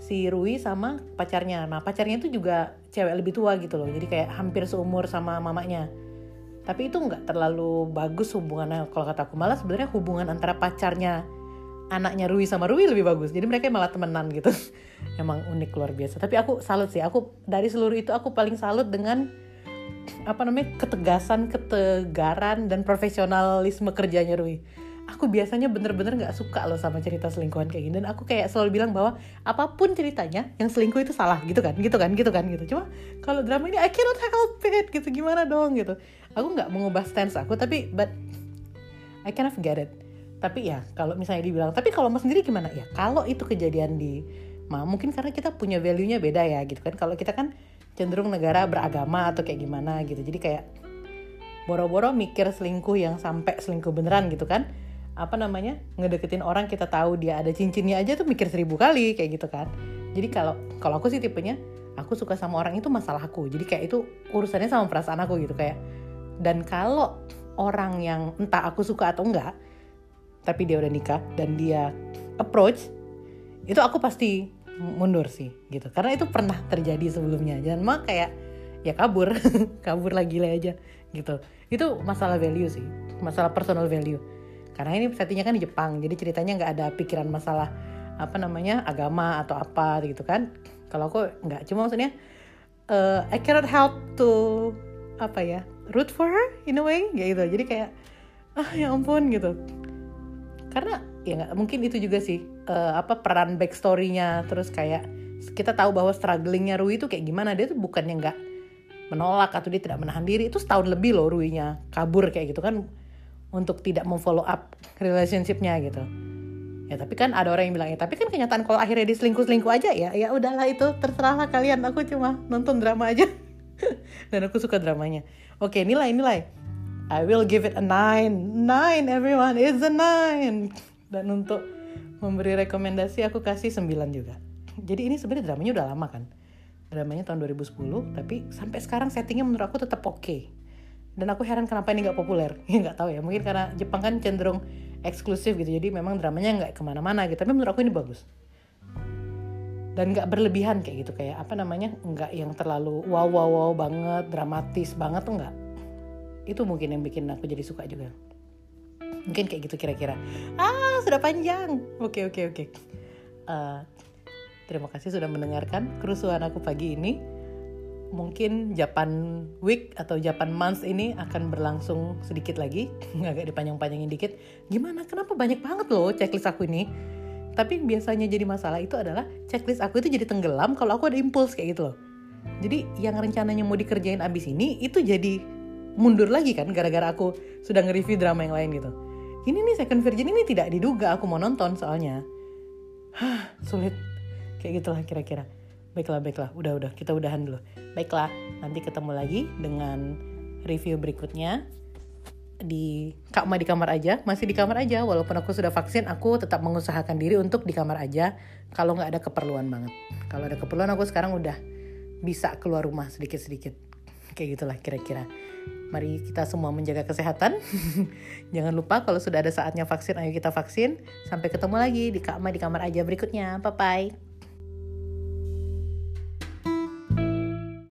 S1: si Rui sama pacarnya. Nah pacarnya itu juga cewek lebih tua gitu loh. Jadi kayak hampir seumur sama mamanya. Tapi itu nggak terlalu bagus hubungannya kalau kata aku. Malah sebenarnya hubungan antara pacarnya anaknya Rui sama Rui lebih bagus. Jadi mereka malah temenan gitu. (laughs) Emang unik luar biasa. Tapi aku salut sih. Aku dari seluruh itu aku paling salut dengan apa namanya ketegasan, ketegaran dan profesionalisme kerjanya Rui aku biasanya bener-bener nggak suka loh sama cerita selingkuhan kayak gini dan aku kayak selalu bilang bahwa apa pun ceritanya yang selingkuh itu salah gitu kan gitu kan gitu kan gitu cuma kalau drama ini I cannot help it gitu gimana dong gitu aku nggak mengubah stance aku tapi but I kind of get it tapi ya kalau misalnya dibilang tapi kalau mas sendiri gimana? Ya kalau itu kejadian di Ma mungkin karena kita punya value-nya beda ya gitu kan. Kalau kita kan cenderung negara beragama atau kayak gimana gitu. Jadi kayak boro-boro mikir selingkuh yang sampai selingkuh beneran gitu kan. Apa namanya? Ngedeketin orang kita tahu dia ada cincinnya aja tuh mikir seribu kali kayak gitu kan. Jadi kalau kalau aku sih tipenya aku suka sama orang itu masalahku jadi kayak itu urusannya sama perasaan aku gitu. Kayak dan kalau orang yang entah aku suka atau enggak tapi dia udah nikah dan dia approach itu aku pasti mundur sih gitu. Karena itu pernah terjadi sebelumnya. Dan mah kayak ya kabur (laughs) kabur lagi lah aja gitu. Itu masalah value sih masalah personal value. Karena ini settingnya kan di Jepang jadi ceritanya nggak ada pikiran masalah apa namanya agama atau apa gitu kan. Kalau aku nggak cuma maksudnya uh, I cannot help to apa ya root for her in a way gitu. Jadi kayak ah ya ampun gitu karena ya mungkin itu juga sih uh, apa peran backstorynya. Terus kayak kita tahu bahwa strugglingnya Rui itu kayak gimana. Dia tuh bukannya nggak menolak atau dia tidak menahan diri. Itu setahun lebih loh Rui-nya kabur kayak gitu kan untuk tidak memfollow up relationshipnya gitu. Ya tapi kan ada orang yang bilang ya tapi kan kenyataan kalau akhirnya diselingkuh selingkuh aja ya. Ya udahlah itu terserahlah kalian. Aku cuma nonton drama aja. (laughs) Dan aku suka dramanya. Oke nilai nilai I will give it a nine. Nine everyone. It's a nine. Dan untuk memberi rekomendasi aku kasih 9 juga. Jadi ini sebenarnya dramanya udah lama kan? Dramanya tahun 2010 tapi sampai sekarang settingnya menurut aku tetap oke. Okay dan aku heran kenapa ini nggak populer. Ya (laughs) nggak tahu ya mungkin karena Jepang kan cenderung eksklusif gitu. Jadi memang dramanya nggak ke mana-mana gitu. Tapi menurut aku ini bagus. Dan nggak berlebihan kayak gitu. Kayak apa namanya? Nggak yang terlalu wow wow wow banget dramatis banget tuh nggak itu mungkin yang bikin aku jadi suka juga mungkin kayak gitu kira-kira ah sudah panjang oke oke oke uh, terima kasih sudah mendengarkan kerusuhan aku pagi ini mungkin Japan Week atau Japan Month ini akan berlangsung sedikit lagi, (laughs) agak dipanjang-panjangin dikit. Gimana? Kenapa banyak banget loh checklist aku ini? Tapi biasanya jadi masalah itu adalah checklist aku itu jadi tenggelam kalau aku ada impuls kayak gitu loh. Jadi yang rencananya mau dikerjain abis ini itu jadi mundur lagi kan gara-gara aku sudah nge-review drama yang lain gitu. Ini nih Second Virgin ini tidak diduga aku mau nonton soalnya. Hah, sulit. Kayak gitulah kira-kira. Baiklah, baiklah. Udah, udah. Kita udahan dulu. Baiklah, nanti ketemu lagi dengan review berikutnya di Kak Ma di kamar aja, masih di kamar aja. Walaupun aku sudah vaksin, aku tetap mengusahakan diri untuk di kamar aja kalau nggak ada keperluan banget. Kalau ada keperluan aku sekarang udah bisa keluar rumah sedikit-sedikit. Kayak gitulah kira-kira. Mari kita semua menjaga kesehatan. (laughs) Jangan lupa kalau sudah ada saatnya vaksin, ayo kita vaksin. Sampai ketemu lagi di Kak Ma di kamar aja berikutnya. Bye-bye.